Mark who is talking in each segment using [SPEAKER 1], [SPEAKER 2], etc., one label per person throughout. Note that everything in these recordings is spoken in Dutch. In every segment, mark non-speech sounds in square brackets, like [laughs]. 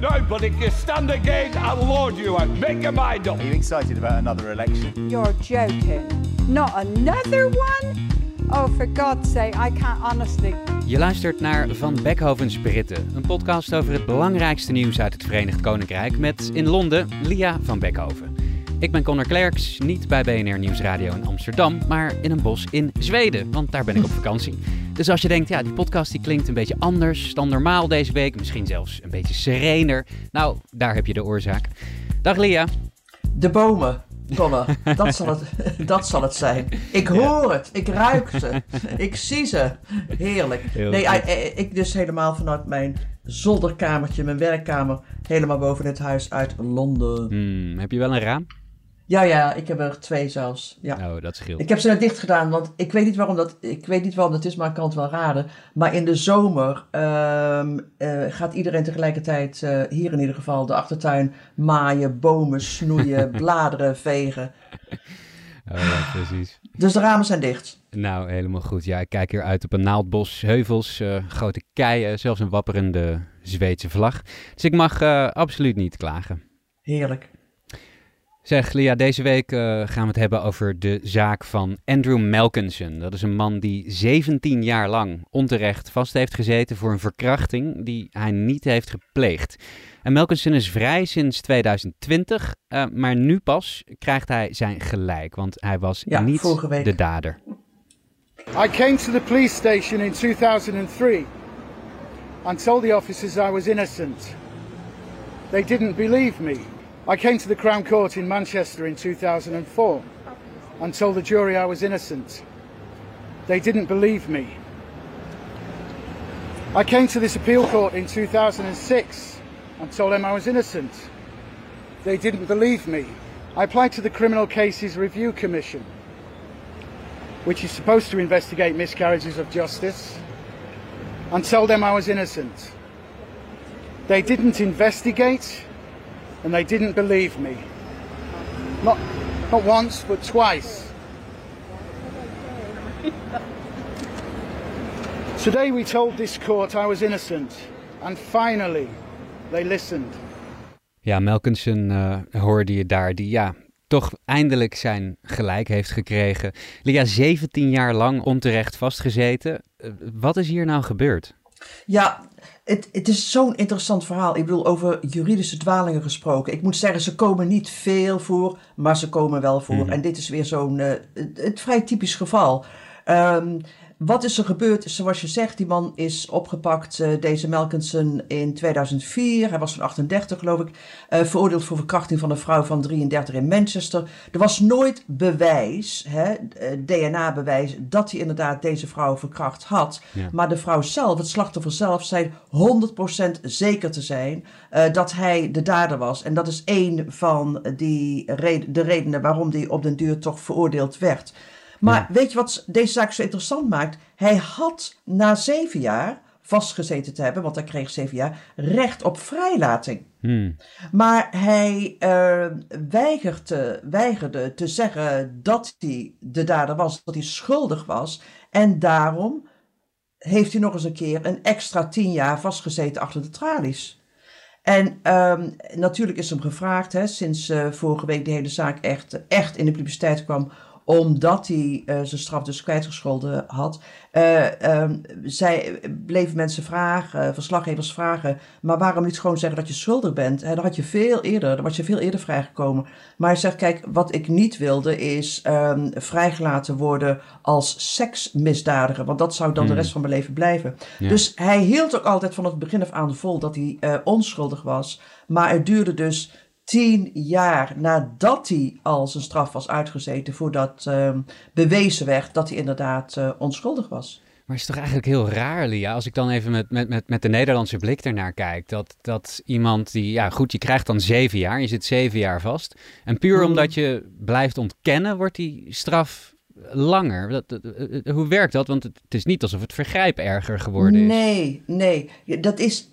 [SPEAKER 1] Now. But if you stand again, I'll lord you out. Make your mind up.
[SPEAKER 2] Are you excited about another election?
[SPEAKER 3] You're joking. Not another one? Oh, for God's sake, I can't honestly.
[SPEAKER 4] Je luistert naar Van Beckhovens Britten, een podcast over het belangrijkste nieuws uit het Verenigd Koninkrijk met in Londen Lia van Beckhoven. Ik ben Connor Klerks, niet bij BNR Nieuwsradio in Amsterdam, maar in een bos in Zweden, want daar ben ik op vakantie. Dus als je denkt, ja, die podcast die klinkt een beetje anders dan normaal deze week, misschien zelfs een beetje serener, nou, daar heb je de oorzaak. Dag Lia.
[SPEAKER 5] De bomen, Connor, dat zal het, [laughs] dat zal het zijn. Ik hoor het, ik ruik ze, ik zie ze. Heerlijk. Nee. I- I- ik dus helemaal vanuit mijn zolderkamertje, mijn werkkamer, helemaal boven het huis uit Londen.
[SPEAKER 4] Hmm, heb je wel een raam?
[SPEAKER 5] Ja, ja, ik heb er twee zelfs. Ja.
[SPEAKER 4] Oh, dat scheelt.
[SPEAKER 5] Ik heb ze net dicht gedaan, want ik weet niet waarom dat, ik weet niet waarom dat is, maar ik kan het wel raden. Maar in de zomer ehm, eh, gaat iedereen tegelijkertijd, eh, hier in ieder geval, de achtertuin maaien, bomen snoeien, [laughs] bladeren vegen.
[SPEAKER 4] Oh ja, precies.
[SPEAKER 5] Dus de ramen zijn dicht.
[SPEAKER 4] Nou, helemaal goed. Ja, ik kijk hier uit op een naaldbos, heuvels, eh, grote keien, zelfs een wapperende Zweedse vlag. Dus ik mag absoluut niet klagen.
[SPEAKER 5] Heerlijk.
[SPEAKER 4] Zeg, Lia, deze week eh, gaan we het hebben over de zaak van Andrew Melkinson. Dat is een man die 17 jaar lang onterecht vast heeft gezeten voor een verkrachting die hij niet heeft gepleegd. En Melkinson is vrij sinds 2020, eh, maar nu pas krijgt hij zijn gelijk, want hij was
[SPEAKER 5] Ja,
[SPEAKER 4] niet de dader.
[SPEAKER 6] I came to the police station in 2003 and told the officers I was innocent. They didn't believe me. I came to the Crown Court in Manchester in 2004 and told the jury I was innocent. They didn't believe me. I came to this appeal court in 2006 and told them I was innocent. They didn't believe me. I applied to the Criminal Cases Review Commission which is supposed to investigate miscarriages of justice, and told them I was innocent. They didn't investigate, and they didn't believe me. Not, not once, but twice. Today we told this court I was innocent, and finally they listened.
[SPEAKER 4] Ja, Melkinson eh, hoorde je daar, die ja, toch eindelijk zijn gelijk heeft gekregen. Lia, 17 jaar lang onterecht vastgezeten. Eh, wat is hier nou gebeurd?
[SPEAKER 5] Ja, het, het is zo'n interessant verhaal. Ik bedoel, over juridische dwalingen gesproken. Ik moet zeggen, ze komen niet veel voor, maar ze komen wel voor. En dit is weer zo'n, eh, het, het vrij typisch geval. Ehm, wat is er gebeurd? Zoals je zegt, die man is opgepakt, eh, deze Melkinson, in 2004. Hij was van 38, geloof ik. eh, veroordeeld voor verkrachting van een vrouw van 33 in Manchester. Er was nooit bewijs, eh, DNA-bewijs, dat hij inderdaad deze vrouw verkracht had.
[SPEAKER 4] Ja.
[SPEAKER 5] Maar de vrouw zelf, het slachtoffer zelf, zei 100% zeker te zijn dat hij de dader was. En dat is één van die red- de redenen waarom hij op den duur toch veroordeeld werd. Maar weet je wat deze zaak zo interessant maakt? Hij had na zeven jaar vastgezeten te hebben, want hij kreeg zeven jaar, recht op vrijlating.
[SPEAKER 4] Hmm.
[SPEAKER 5] Maar hij eh, weigerde, weigerde te zeggen dat hij de dader was, dat hij schuldig was. En daarom heeft hij nog eens een keer een extra tien jaar vastgezeten achter de tralies. En ehm, natuurlijk is hem gevraagd, hè, sinds eh, vorige week de hele zaak echt, echt in de publiciteit kwam, omdat hij eh, zijn straf dus kwijtgescholden had. Eh, ehm, zij bleven mensen vragen, verslaggevers vragen, maar waarom niet gewoon zeggen dat je schuldig bent? Hè, dan had je veel eerder, dan was je veel eerder vrijgekomen. Maar hij zegt, kijk, wat ik niet wilde is ehm, vrijgelaten worden als seksmisdadiger, want dat zou dan de rest van mijn leven blijven.
[SPEAKER 4] Ja.
[SPEAKER 5] Dus hij hield ook altijd van het begin af aan vol dat hij eh, onschuldig was, maar het duurde dus tien jaar nadat hij al zijn straf was uitgezeten, voordat ehm, bewezen werd dat hij inderdaad eh, onschuldig was.
[SPEAKER 4] Maar het is toch eigenlijk heel raar, Lia, als ik dan even met, met, met, met de Nederlandse blik ernaar kijk. Dat, dat iemand die, ja goed, je krijgt dan zeven jaar, je zit zeven jaar vast. En puur
[SPEAKER 5] Mhm.
[SPEAKER 4] omdat je blijft ontkennen, wordt die straf langer. Dat, dat- eh, hoe werkt dat? Want het, het is niet alsof het vergrijp erger geworden is.
[SPEAKER 5] Nee, nee. Dat is,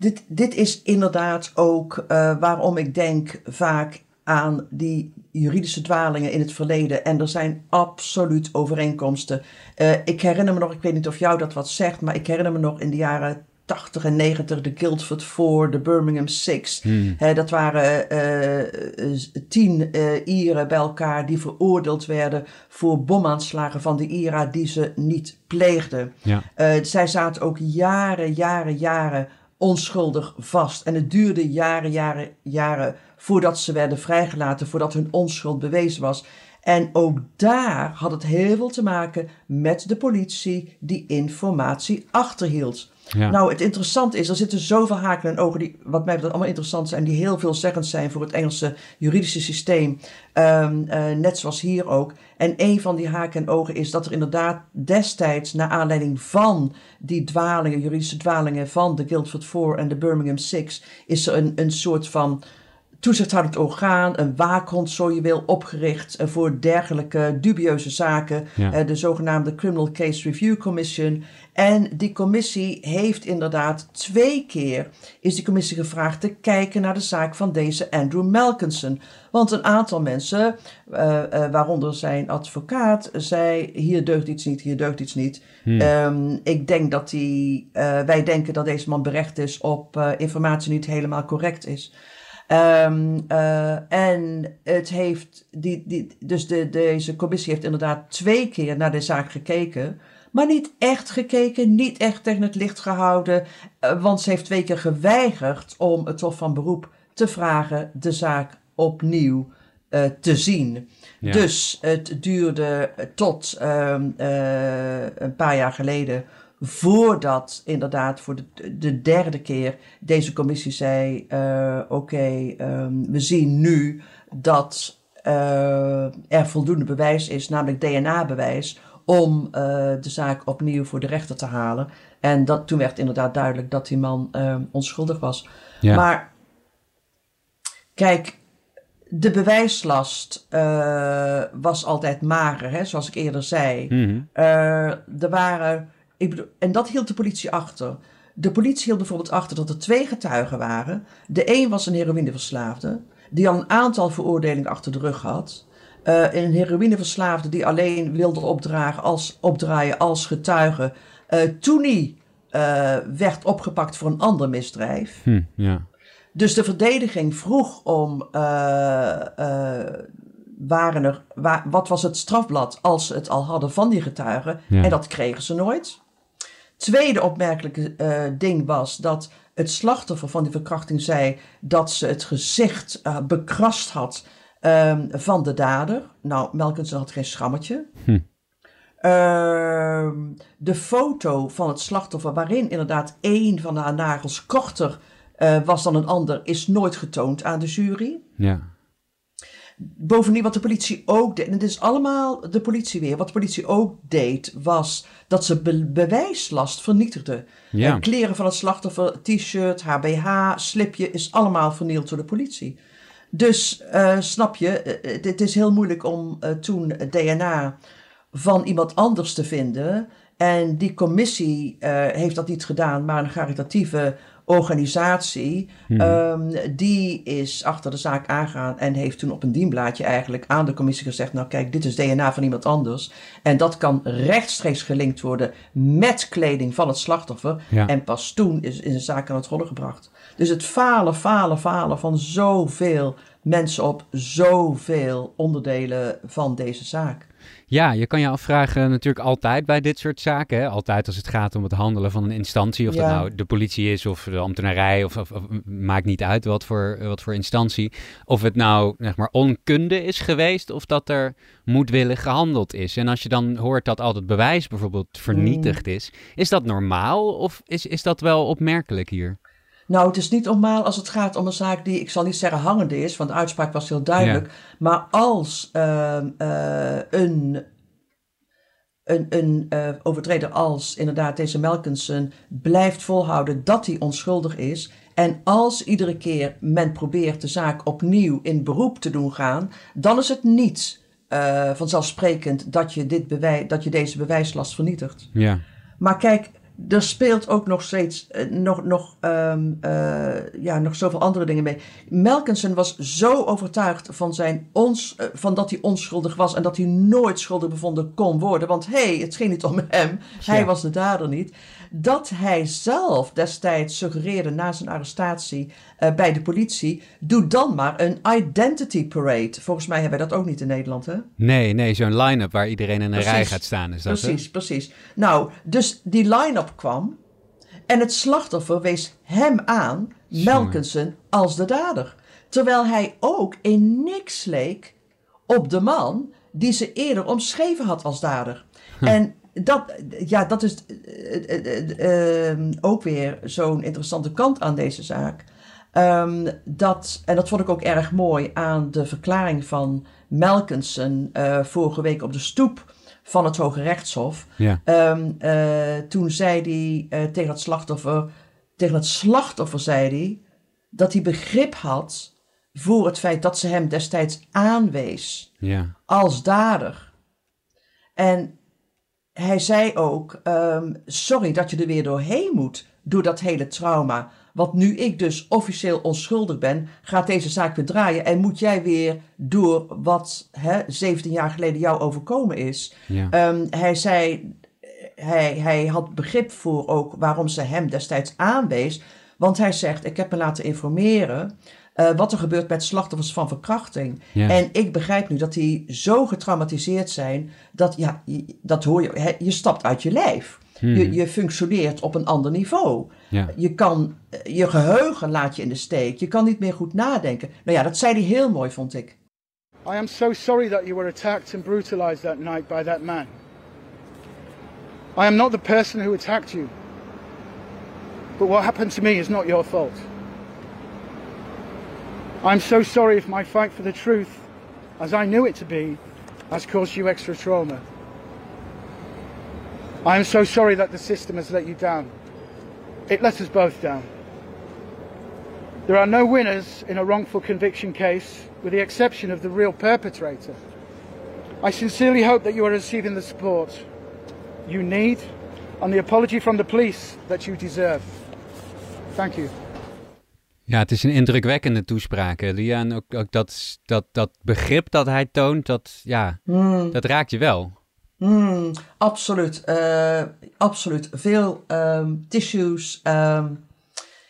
[SPEAKER 5] dit, dit is inderdaad ook eh, waarom ik denk vaak aan die juridische dwalingen in het verleden. En er zijn absoluut overeenkomsten. Eh, ik herinner me nog, ik weet niet of jou dat wat zegt, maar ik herinner me nog in de jaren 80 en 90 de Guildford Four, de Birmingham Six. Hè, dat waren eh, tien eh, Ieren bij elkaar die veroordeeld werden voor bomaanslagen van de IRA die ze niet pleegden.
[SPEAKER 4] Ja.
[SPEAKER 5] Zij zaten ook jaren, jaren, jaren onschuldig vast. En het duurde jaren, jaren, jaren voordat ze werden vrijgelaten, voordat hun onschuld bewezen was. En ook daar had het heel veel te maken met de politie die informatie achterhield. Nou, het interessante is, er zitten zoveel haken en ogen die, wat mij betreft, allemaal interessant zijn, die heel veelzeggend zijn voor het Engelse juridische systeem. Ehm, eh, net zoals hier ook. En een van die haken en ogen is dat er inderdaad destijds, naar aanleiding van die dwalingen, juridische dwalingen van de Guildford Four en de Birmingham Six, is er een, een soort van toezichthoudend orgaan, een waakhond, zo je wil, opgericht eh, voor dergelijke dubieuze zaken.
[SPEAKER 4] Ja.
[SPEAKER 5] eh, de zogenaamde Criminal Case Review Commission. En die commissie heeft inderdaad twee keer is die commissie gevraagd te kijken naar de zaak van deze Andrew Malkinson. Want een aantal mensen, eh, waaronder zijn advocaat, zei hier deugt iets niet, hier deugt iets niet. Ehm, ik denk dat die, wij denken dat deze man berecht is op informatie die niet helemaal correct is. Ehm, eh, en het heeft, die, die, dus de, deze commissie heeft inderdaad twee keer naar de zaak gekeken. Maar niet echt gekeken, niet echt tegen het licht gehouden. eh, want ze heeft twee keer geweigerd om het Hof van Beroep te vragen de zaak opnieuw eh, te zien.
[SPEAKER 4] Ja.
[SPEAKER 5] Dus het duurde tot ehm, eh, een paar jaar geleden voordat inderdaad voor de, de derde keer deze commissie zei: eh, Oké, ehm, we zien nu dat eh, er voldoende bewijs is, namelijk DNA-bewijs, om eh, de zaak opnieuw voor de rechter te halen. En dat, toen werd inderdaad duidelijk dat die man onschuldig was.
[SPEAKER 4] Ja.
[SPEAKER 5] Maar kijk, de bewijslast was altijd mager, hè, zoals ik eerder zei.
[SPEAKER 4] Mhm.
[SPEAKER 5] Er waren, ik bedoel, en dat hield de politie achter. De politie hield bijvoorbeeld achter dat er twee getuigen waren. De een was een heroïneverslaafde, die al een aantal veroordelingen achter de rug had. Eh, een heroïneverslaafde die alleen wilde opdragen als, opdraaien als getuige. eh, toen hij eh, werd opgepakt voor een ander misdrijf.
[SPEAKER 4] Hm, ja.
[SPEAKER 5] Dus de verdediging vroeg om waren er, wa- wat was het strafblad als ze het al hadden van die getuigen.
[SPEAKER 4] Ja.
[SPEAKER 5] En dat kregen ze nooit. Tweede opmerkelijke eh, ding was dat het slachtoffer van die verkrachting zei dat ze het gezicht eh, bekrast had ehm, van de dader. Nou, Melkinson had geen schrammetje.
[SPEAKER 4] Hm.
[SPEAKER 5] Ehm, de foto van het slachtoffer, waarin inderdaad één van haar nagels korter eh, was dan een ander, is nooit getoond aan de jury.
[SPEAKER 4] Ja.
[SPEAKER 5] Bovendien, wat de politie ook deed, en het is allemaal de politie weer, wat de politie ook deed, was dat ze be- bewijslast vernietigde.
[SPEAKER 4] Ja.
[SPEAKER 5] Eh, kleren van het slachtoffer, t-shirt, haar BH, slipje, is allemaal vernield door de politie. Dus eh, snap je, eh, het, is heel moeilijk om toen DNA van iemand anders te vinden. En die commissie heeft dat niet gedaan, maar een caritatieve organisatie. ehm, die is achter de zaak aangegaan en heeft toen op een dienblaadje eigenlijk aan de commissie gezegd: Nou, kijk, dit is DNA van iemand anders. En dat kan rechtstreeks gelinkt worden met kleding van het slachtoffer.
[SPEAKER 4] Ja.
[SPEAKER 5] En pas toen is, is een zaak aan het rollen gebracht. Dus het falen, falen, falen van zoveel mensen op zoveel onderdelen van deze zaak.
[SPEAKER 4] Ja, je kan je afvragen natuurlijk altijd bij dit soort zaken. Hè? Altijd als het gaat om het handelen van een instantie. Of dat nou de politie is of de ambtenarij. Of, of, of- maakt niet uit wat voor, wat voor instantie. Of het nou zeg maar onkunde is geweest. Of dat er moedwillig gehandeld is. En als je dan hoort dat al het bewijs bijvoorbeeld vernietigd is. Is dat normaal of is, is dat wel opmerkelijk hier?
[SPEAKER 5] Nou, het is niet normaal als het gaat om een zaak die, ik zal niet zeggen hangende is, want de uitspraak was heel duidelijk. Maar als ehm, eh, een, een, een uh, overtreder als inderdaad deze Melkinson blijft volhouden dat hij onschuldig is. En als iedere keer men probeert de zaak opnieuw in beroep te doen gaan, dan is het niet uh, vanzelfsprekend dat je, dit dat je deze bewijslast vernietigt.
[SPEAKER 4] Ja.
[SPEAKER 5] Maar kijk, er speelt ook nog steeds uh, nog, nog, um, uh, ja, nog zoveel andere dingen mee. Melkinson was zo overtuigd van, zijn ons, uh, van dat hij onschuldig was en dat hij nooit schuldig bevonden kon worden. Want hé, hey, het ging niet om hem, ja. hij was de dader niet. Dat hij zelf destijds suggereerde na zijn arrestatie bij de politie: doe dan maar een identity parade. Volgens mij hebben wij dat ook niet in Nederland, hè?
[SPEAKER 4] Nee, nee, zo'n line-up waar iedereen in een precies, rij gaat staan. Is dat
[SPEAKER 5] precies, hè? precies. Nou, dus die line-up kwam. En het slachtoffer wees hem aan, Melkinson, als de dader. Terwijl hij ook in niks leek op de man die ze eerder omschreven had als dader. Hm. En dat, ja, dat is uh, uh, uh, ook weer zo'n interessante kant aan deze zaak. Um, dat, en dat vond ik ook erg mooi aan de verklaring van Melkinson uh, vorige week op de stoep van het Hoge Rechtshof.
[SPEAKER 4] Ja.
[SPEAKER 5] Um, uh, toen zei hij tegen het slachtoffer, tegen het slachtoffer zei hij dat hij begrip had voor het feit dat ze hem destijds aanwees
[SPEAKER 4] ja.
[SPEAKER 5] als dader. En hij zei ook, um, sorry dat je er weer doorheen moet door dat hele trauma. Want nu ik dus officieel onschuldig ben, gaat deze zaak weer draaien. En moet jij weer door wat hè, 17 jaar geleden jou overkomen is.
[SPEAKER 4] Ja.
[SPEAKER 5] Um, hij zei, hij, hij had begrip voor ook waarom ze hem destijds aanwees. Want hij zegt, ik heb me laten informeren uh, wat er gebeurt met slachtoffers van verkrachting.
[SPEAKER 4] Ja.
[SPEAKER 5] En ik begrijp nu dat die zo getraumatiseerd zijn, dat ja, dat hoor je, je stapt uit je lijf.
[SPEAKER 4] Hmm.
[SPEAKER 5] Je, je functioneert op een ander niveau.
[SPEAKER 4] Ja.
[SPEAKER 5] Je kan, je geheugen laat je in de steek. Je kan niet meer goed nadenken. Nou ja, dat zei hij heel mooi, vond ik.
[SPEAKER 6] I am so sorry that you were attacked and brutalized that night by that man. I am not the person who attacked you. But what happened to me is not your fault. I'm so sorry if my fight for the truth, as I knew it to be, has caused you extra trauma. I am so sorry that the system has let you down. It let us both down. There are no winners in a wrongful conviction case, with the exception of the real perpetrator. I sincerely hope that you are receiving the support you need and the apology from the police that you deserve. Thank you.
[SPEAKER 4] Ja, het is een indrukwekkende toespraak, Lia. En ook, ook dat, dat, dat begrip dat hij toont, dat, ja,
[SPEAKER 5] mm.
[SPEAKER 4] dat raakt je wel.
[SPEAKER 5] Mm, absoluut, uh, absoluut. Veel um, tissues, um,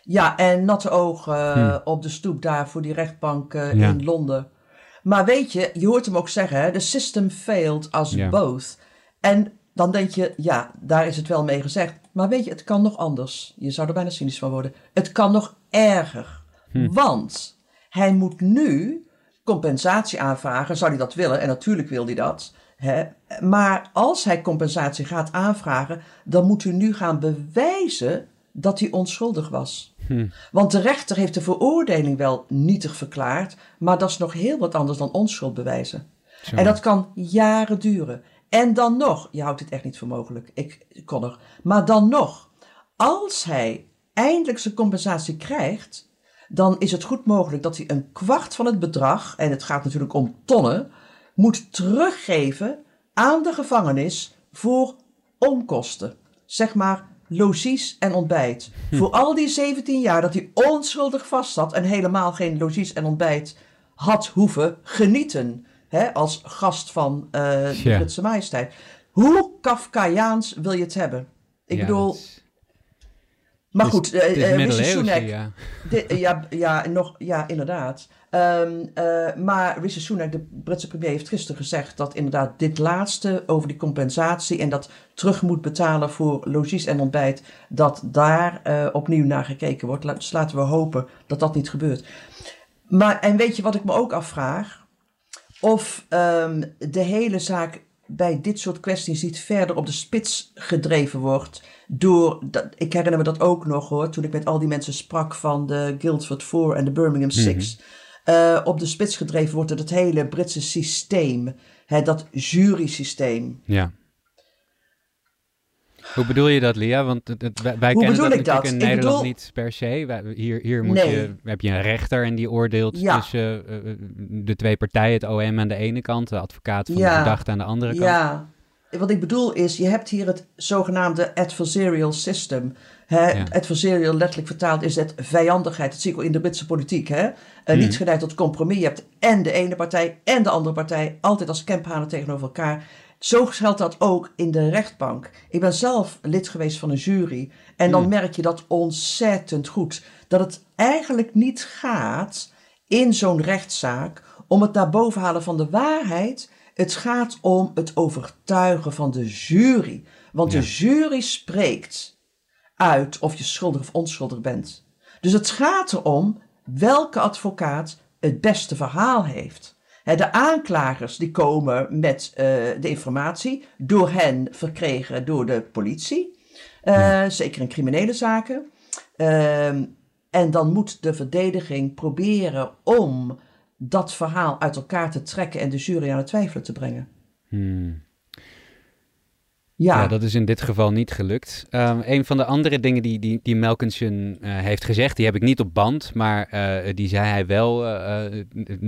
[SPEAKER 5] ja, en natte ogen uh, hmm. op de stoep daar voor die rechtbank uh,
[SPEAKER 4] ja.
[SPEAKER 5] in Londen. Maar weet je, je hoort hem ook zeggen, the system failed
[SPEAKER 4] Ja.
[SPEAKER 5] both. En dan denk je, ja, daar is het wel mee gezegd. Maar weet je, het kan nog anders. Je zou er bijna cynisch van worden. Het kan nog erger.
[SPEAKER 4] Hm.
[SPEAKER 5] Want hij moet nu compensatie aanvragen. Zou hij dat willen? En natuurlijk wil hij dat. Hè? Maar als hij compensatie gaat aanvragen, dan moet u nu gaan bewijzen dat hij onschuldig was.
[SPEAKER 4] Hm.
[SPEAKER 5] Want de rechter heeft de veroordeling wel nietig verklaard, maar dat is nog heel wat anders dan onschuld bewijzen.
[SPEAKER 4] Zo.
[SPEAKER 5] En dat kan jaren duren. En dan nog, je houdt het echt niet voor mogelijk, ik kon er. Maar dan nog, als hij eindelijk zijn compensatie krijgt, dan is het goed mogelijk dat hij een kwart van het bedrag, en het gaat natuurlijk om tonnen, moet teruggeven aan de gevangenis voor onkosten. Zeg maar logies en ontbijt.
[SPEAKER 4] Hm.
[SPEAKER 5] Voor al die 17 jaar dat hij onschuldig vast zat en helemaal geen logies en ontbijt had hoeven genieten. Hè, als gast van uh, de
[SPEAKER 4] Ja.
[SPEAKER 5] Britse majesteit. Hoe Kafkaiaans wil je het hebben? Ik
[SPEAKER 4] Ja,
[SPEAKER 5] bedoel,
[SPEAKER 4] is-
[SPEAKER 5] maar
[SPEAKER 4] is-
[SPEAKER 5] goed, eh, eh, Rishi Sunak,
[SPEAKER 4] ja.
[SPEAKER 5] de- ja, ja, nog, ja, inderdaad. Ehm, eh, maar Rishi Sunak, de Britse premier, heeft gisteren gezegd dat inderdaad dit laatste over die compensatie en dat terug moet betalen voor logies en ontbijt, dat daar eh, opnieuw naar gekeken wordt. Dus laten we hopen dat dat niet gebeurt. Maar, en weet je wat ik me ook afvraag? Of ehm, de hele zaak bij dit soort kwesties niet verder op de spits gedreven wordt. Door, dat, ik herinner me dat ook nog hoor, toen ik met al die mensen sprak van de Guildford Four en de Birmingham Six. eh, op de spits gedreven wordt door het hele Britse systeem. Hè, dat jurysysteem.
[SPEAKER 4] Ja. Hoe bedoel je dat, Lia? Want het, het, wij, kennen dat
[SPEAKER 5] dat?
[SPEAKER 4] in
[SPEAKER 5] Ik
[SPEAKER 4] Nederland
[SPEAKER 5] bedoel-
[SPEAKER 4] niet per se. Wij- hier hier moet
[SPEAKER 5] Nee.
[SPEAKER 4] je, heb je een rechter en die oordeelt
[SPEAKER 5] Ja.
[SPEAKER 4] tussen eh, de twee partijen. Het OM aan de ene kant, de advocaat van de verdachte aan de andere kant.
[SPEAKER 5] Ja, wat ik bedoel is, je hebt hier het zogenaamde adversarial system. Hè,
[SPEAKER 4] Ja.
[SPEAKER 5] Adversarial, letterlijk vertaald, is het vijandigheid. Dat zie ik wel in de Britse politiek. Hè? Eh, Niet geleid tot compromis. Je hebt en de ene partij en de andere partij altijd als kemphanen tegenover elkaar. Zo geldt dat ook in de rechtbank. Ik ben zelf lid geweest van een jury. En dan merk je dat ontzettend goed. Dat het eigenlijk niet gaat in zo'n rechtszaak om het naar boven halen van de waarheid. Het gaat om het overtuigen van de jury. Want de jury spreekt uit of je schuldig of onschuldig bent. Dus het gaat erom welke advocaat het beste verhaal heeft. De aanklagers die komen met eh, de informatie, door hen verkregen door de politie, eh, zeker in criminele zaken. Ehm, en dan moet de verdediging proberen om dat verhaal uit elkaar te trekken en de jury aan het twijfelen te brengen.
[SPEAKER 4] Hmm.
[SPEAKER 5] Ja,
[SPEAKER 4] Ja, dat is in dit geval niet gelukt. Ehm, een van de andere dingen die, die, die Melkinson eh, heeft gezegd, die heb ik niet op band, maar eh, die zei hij wel eh,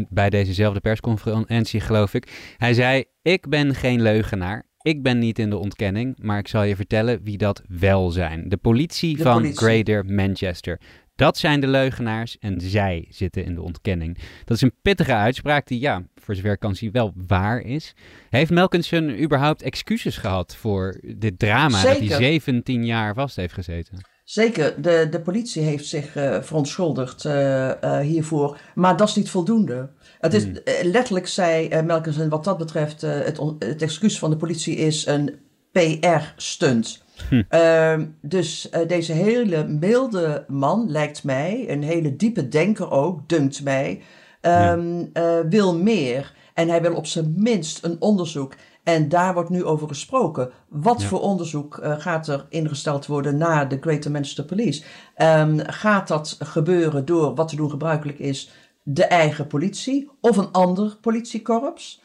[SPEAKER 4] bij dezezelfde persconferentie, geloof ik. Hij zei: Ik ben geen leugenaar. Ik ben niet in de ontkenning, maar ik zal je vertellen wie dat wel zijn. De politie
[SPEAKER 5] De
[SPEAKER 4] van
[SPEAKER 5] politie.
[SPEAKER 4] Greater Manchester. Dat zijn de leugenaars en zij zitten in de ontkenning. Dat is een pittige uitspraak die, ja, voor zover ik kan zien, wel waar is. Heeft Melkinson überhaupt excuses gehad voor dit drama dat hij
[SPEAKER 5] Zeker.
[SPEAKER 4] 17 jaar vast heeft gezeten?
[SPEAKER 5] Zeker, de, de politie heeft zich eh, verontschuldigd eh, eh, hiervoor, maar dat is niet voldoende. Het is eh, letterlijk, zei Melkensen, wat dat betreft, het, het excuus van de politie is een PR-stunt. Ehm, dus eh, deze hele milde man, lijkt mij, een hele diepe denker ook, dunkt mij, ehm, eh, wil meer. En hij wil op zijn minst een onderzoek. En daar wordt nu over gesproken. Wat
[SPEAKER 4] Ja.
[SPEAKER 5] voor onderzoek eh, gaat er ingesteld worden naar de Greater Manchester Police? Ehm, gaat dat gebeuren door wat te doen gebruikelijk is, de eigen politie of een ander politiekorps?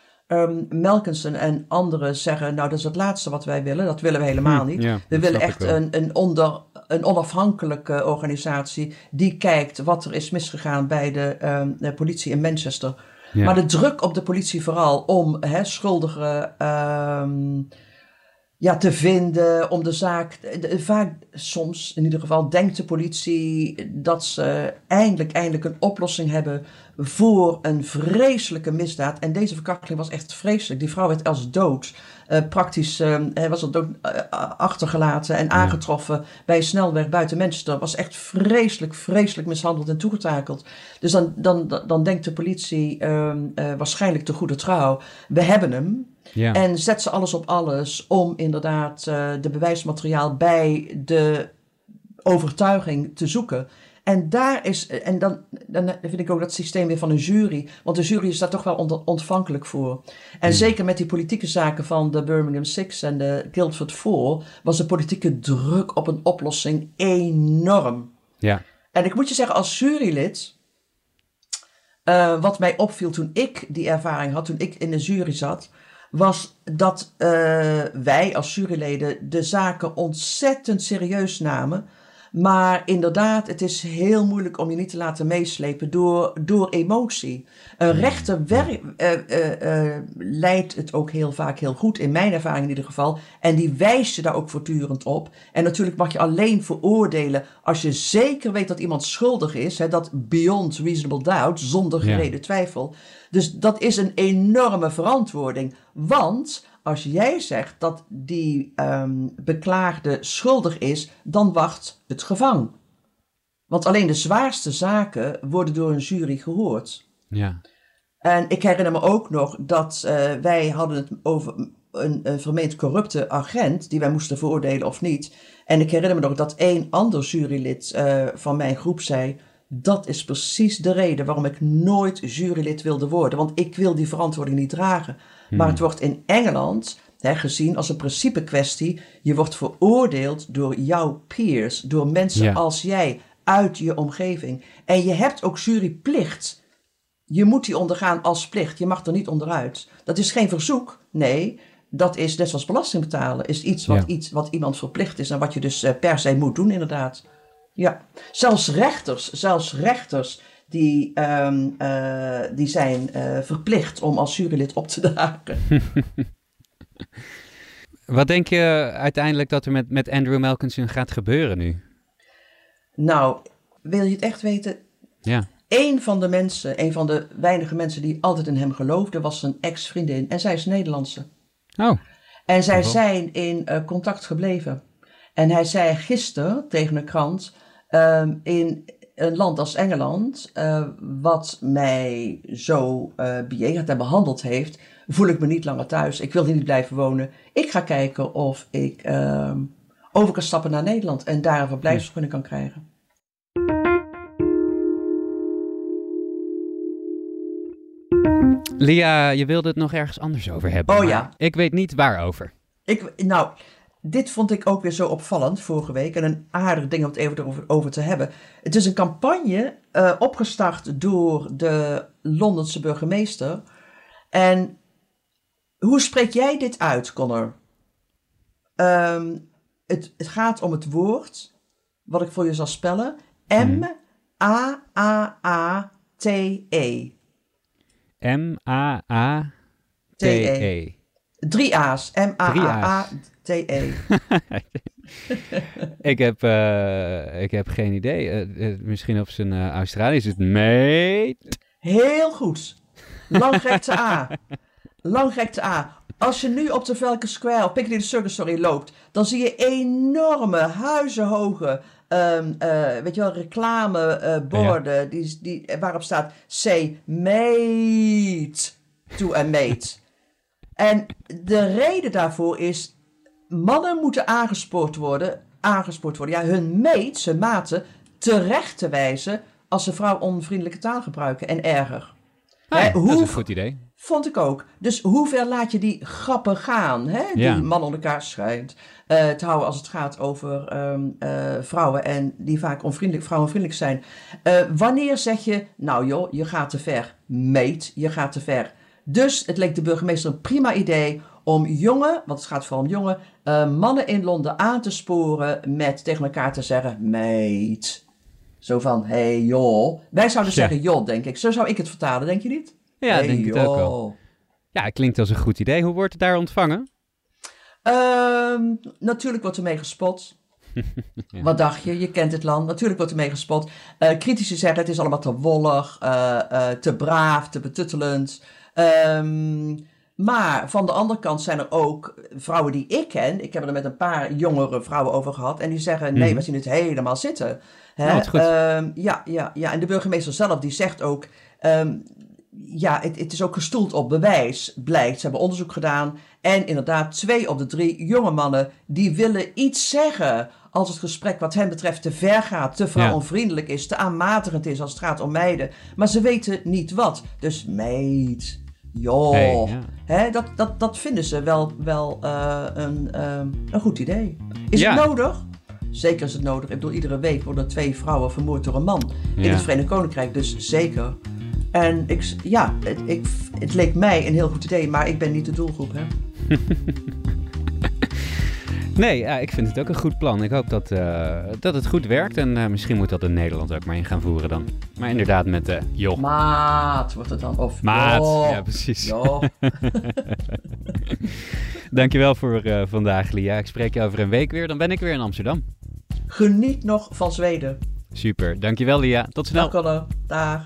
[SPEAKER 5] Melkinson en anderen zeggen, nou dat is het laatste wat wij willen. Dat willen we helemaal
[SPEAKER 4] Hm,
[SPEAKER 5] niet.
[SPEAKER 4] ja,
[SPEAKER 5] we willen echt een, een, onder, een onafhankelijke organisatie die kijkt wat er is misgegaan bij de, ehm, de politie in Manchester.
[SPEAKER 4] Ja.
[SPEAKER 5] Maar de druk op de politie vooral om hè, schuldigen ehm, ja, te vinden, om de zaak. de- vaak, soms in ieder geval, denkt de politie dat ze eindelijk, eindelijk een oplossing hebben voor een vreselijke misdaad. En deze verkrachting was echt vreselijk. Die vrouw werd als dood. eh, praktisch eh, hij was al dood eh, achtergelaten en aangetroffen bij een snelweg buiten Manchester. Was echt vreselijk, vreselijk mishandeld en toegetakeld. Dus dan, dan, dan, denkt de politie ehm, eh, waarschijnlijk te goede trouw. We hebben hem.
[SPEAKER 4] Ja.
[SPEAKER 5] En zet ze alles op alles om inderdaad eh, de bewijsmateriaal bij de overtuiging te zoeken. En daar is, en dan, dan vind ik ook dat systeem weer van een jury, want de jury is daar toch wel ontvankelijk voor. En zeker met die politieke zaken van de Birmingham Six en de Guildford Four, was de politieke druk op een oplossing enorm.
[SPEAKER 4] ja.
[SPEAKER 5] En ik moet je zeggen, als jurylid, eh, wat mij opviel toen ik die ervaring had, toen ik in de jury zat, was dat eh, wij als juryleden de zaken ontzettend serieus namen. Maar inderdaad, het is heel moeilijk om je niet te laten meeslepen door, door emotie. Een rechter wer- eh, eh, leidt het ook heel vaak heel goed, in mijn ervaring in ieder geval. En die wijst je daar ook voortdurend op. En natuurlijk mag je alleen veroordelen als je zeker weet dat iemand schuldig is. Hè, dat beyond reasonable doubt, zonder
[SPEAKER 4] Ja.
[SPEAKER 5] gereden twijfel. Dus dat is een enorme verantwoording. Want als jij zegt dat die ehm, beklaagde schuldig is, dan wacht het gevang. Want alleen de zwaarste zaken worden door een jury gehoord.
[SPEAKER 4] ja.
[SPEAKER 5] En ik herinner me ook nog dat eh, wij hadden het over een, een vermeend corrupte agent die wij moesten veroordelen of niet. En ik herinner me nog dat één ander jurylid eh, van mijn groep zei: dat is precies de reden waarom ik nooit jurylid wilde worden, want ik wil die verantwoording niet dragen. Maar het wordt in Engeland hè, gezien als een principe kwestie. Je wordt veroordeeld door jouw peers, door mensen
[SPEAKER 4] Ja.
[SPEAKER 5] als jij uit je omgeving. En je hebt ook juryplicht. Je moet die ondergaan als plicht. Je mag er niet onderuit. Dat is geen verzoek. Nee, dat is net zoals belasting betalen. Is iets wat,
[SPEAKER 4] Ja.
[SPEAKER 5] iets wat iemand verplicht is en wat je dus eh, per se moet doen, inderdaad. Ja, zelfs rechters, zelfs rechters die, ehm, eh, die zijn eh, verplicht om als jurylid op te dagen. [laughs]
[SPEAKER 4] Wat denk je uiteindelijk dat er met, met Andrew Melkinson gaat gebeuren nu?
[SPEAKER 5] nou, wil je het echt weten?
[SPEAKER 4] Ja.
[SPEAKER 5] Eén van de mensen, een van de weinige mensen die altijd in hem geloofde, was zijn ex-vriendin. En zij is Nederlandse.
[SPEAKER 4] Oh,
[SPEAKER 5] En zij zijn in eh, contact gebleven. En hij zei gisteren tegen een krant: ehm, in een land als Engeland, eh, wat mij zo eh bejegend en behandeld heeft, voel ik me niet langer thuis. Ik wil hier niet blijven wonen. Ik ga kijken of ik ehm, over kan stappen naar Nederland en daar een verblijfsvergunning kan krijgen.
[SPEAKER 4] Lia, je wilde het nog ergens anders over hebben.
[SPEAKER 5] Oh ja.
[SPEAKER 4] Ik weet niet waarover.
[SPEAKER 5] Ik, nou, dit vond ik ook weer zo opvallend vorige week. En een aardig ding om het even over, over te hebben. Het is een campagne eh, opgestart door de Londense burgemeester. En hoe spreek jij dit uit, Connor? Ehm, het, het gaat om het woord, wat ik voor je zal spellen. M-A-A-A-T-E.
[SPEAKER 4] M-A-A-T-E.
[SPEAKER 5] Drie A's. M-A-A-A-T-E. [laughs]
[SPEAKER 4] ik, heb, eh, ik heb geen idee. Eh, misschien op zijn eh Australisch is het meet.
[SPEAKER 5] Heel goed. Langrekte A. Langrekte A. Als je nu op de Velke Square, of Piccadilly Circus, sorry, loopt, dan zie je enorme, huizenhoge, ehm, eh, weet je wel, reclameborden die, die, waarop staat say mate to a mate. En de reden daarvoor is, mannen moeten aangespoord worden, aangespoord worden, ja, hun mates, hun maten, terecht te wijzen als ze vrouw onvriendelijke taal gebruiken en erger.
[SPEAKER 4] Ah,
[SPEAKER 5] Hè,
[SPEAKER 4] dat is een goed idee.
[SPEAKER 5] Vond ik ook. Dus hoe ver laat je die grappen gaan? Hè? Die
[SPEAKER 4] Ja.
[SPEAKER 5] man onder elkaar schijnt eh, te houden als het gaat over ehm, eh, vrouwen en die vaak onvriendelijk, vrouwenvriendelijk zijn. Eh, wanneer zeg je, nou joh, je gaat te ver. Meet, je gaat te ver. Dus het leek de burgemeester een prima idee om jonge, want het gaat vooral om jonge, eh, mannen in Londen aan te sporen met tegen elkaar te zeggen, meet. Zo van, hey joh. Wij zouden
[SPEAKER 4] Ja.
[SPEAKER 5] zeggen joh, denk ik. Zo zou ik het vertalen, denk je niet?
[SPEAKER 4] Ja,
[SPEAKER 5] Hey,
[SPEAKER 4] denk ik ook wel. Ja, het klinkt als een goed idee. Hoe wordt het daar ontvangen?
[SPEAKER 5] Ehm, natuurlijk wordt er mee gespot. [laughs] Wat dacht je? Je kent het land. Natuurlijk wordt er mee gespot. Eh critici zeggen het is allemaal te wollig, eh, te braaf, te betuttelend. Ehm, maar van de andere kant zijn er ook vrouwen die ik ken. Ik heb er met een paar jongere vrouwen over gehad. En die zeggen: nee,
[SPEAKER 4] Mhm.
[SPEAKER 5] we zien het helemaal zitten. Hè? Ehm, ja, ja, ja, en de burgemeester zelf die zegt ook. ehm, ja, het, het is ook gestoeld op bewijs, blijkt. Ze hebben onderzoek gedaan. En inderdaad, twee op de drie jonge mannen die willen iets zeggen. Als het gesprek wat hen betreft te ver gaat, te vrouwonvriendelijk is, te aanmatigend is als het gaat om meiden. Maar ze weten niet wat. Dus meid, joh.
[SPEAKER 4] Hey, ja.
[SPEAKER 5] Hè, dat, dat, dat vinden ze wel, wel eh, een, eh, een goed idee. Is
[SPEAKER 4] Ja.
[SPEAKER 5] het nodig? Zeker is het nodig. Ik bedoel, iedere week worden twee vrouwen vermoord door een man in het Verenigd Koninkrijk. Dus zeker. En ik, ja, het, ik, het leek mij een heel goed idee, maar ik ben niet de doelgroep. Hè? [laughs]
[SPEAKER 4] Nee, ja, ik vind het ook een goed plan. Ik hoop dat, eh, dat het goed werkt. En eh, misschien moet dat in Nederland ook maar in gaan voeren dan. Maar inderdaad met eh joh.
[SPEAKER 5] Maat wordt het dan. Of
[SPEAKER 4] Maat.
[SPEAKER 5] joh.
[SPEAKER 4] Ja, precies.
[SPEAKER 5] Joh. [laughs]
[SPEAKER 4] Dankjewel voor vandaag, Lia. Ik spreek je over een week weer. Dan ben ik weer in Amsterdam.
[SPEAKER 5] Geniet nog van Zweden.
[SPEAKER 4] Super. Dankjewel, Lia. Tot snel.
[SPEAKER 5] Dag.